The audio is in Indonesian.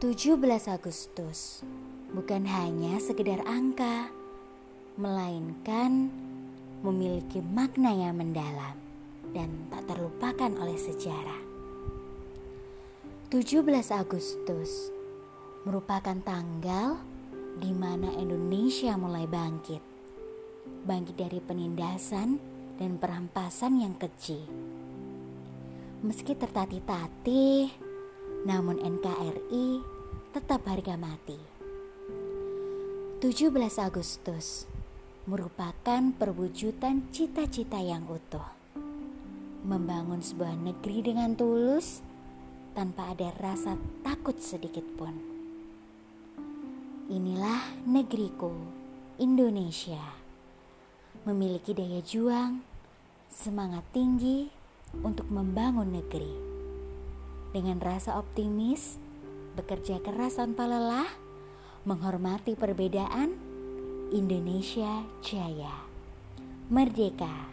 17 Agustus bukan hanya sekedar angka, melainkan memiliki makna yang mendalam dan tak terlupakan oleh sejarah. 17 Agustus merupakan tanggal di mana Indonesia mulai bangkit. Bangkit dari penindasan dan perampasan yang keji. Meski tertatih-tatih, namun NKRI tetap harga mati. 17 Agustus merupakan perwujudan cita-cita yang utuh. Membangun sebuah negeri dengan tulus tanpa ada rasa takut sedikit pun. Inilah negeriku, Indonesia. Memiliki daya juang, semangat tinggi untuk membangun negeri dengan rasa optimis, bekerja keras tanpa lelah, menghormati perbedaan, Indonesia jaya, merdeka.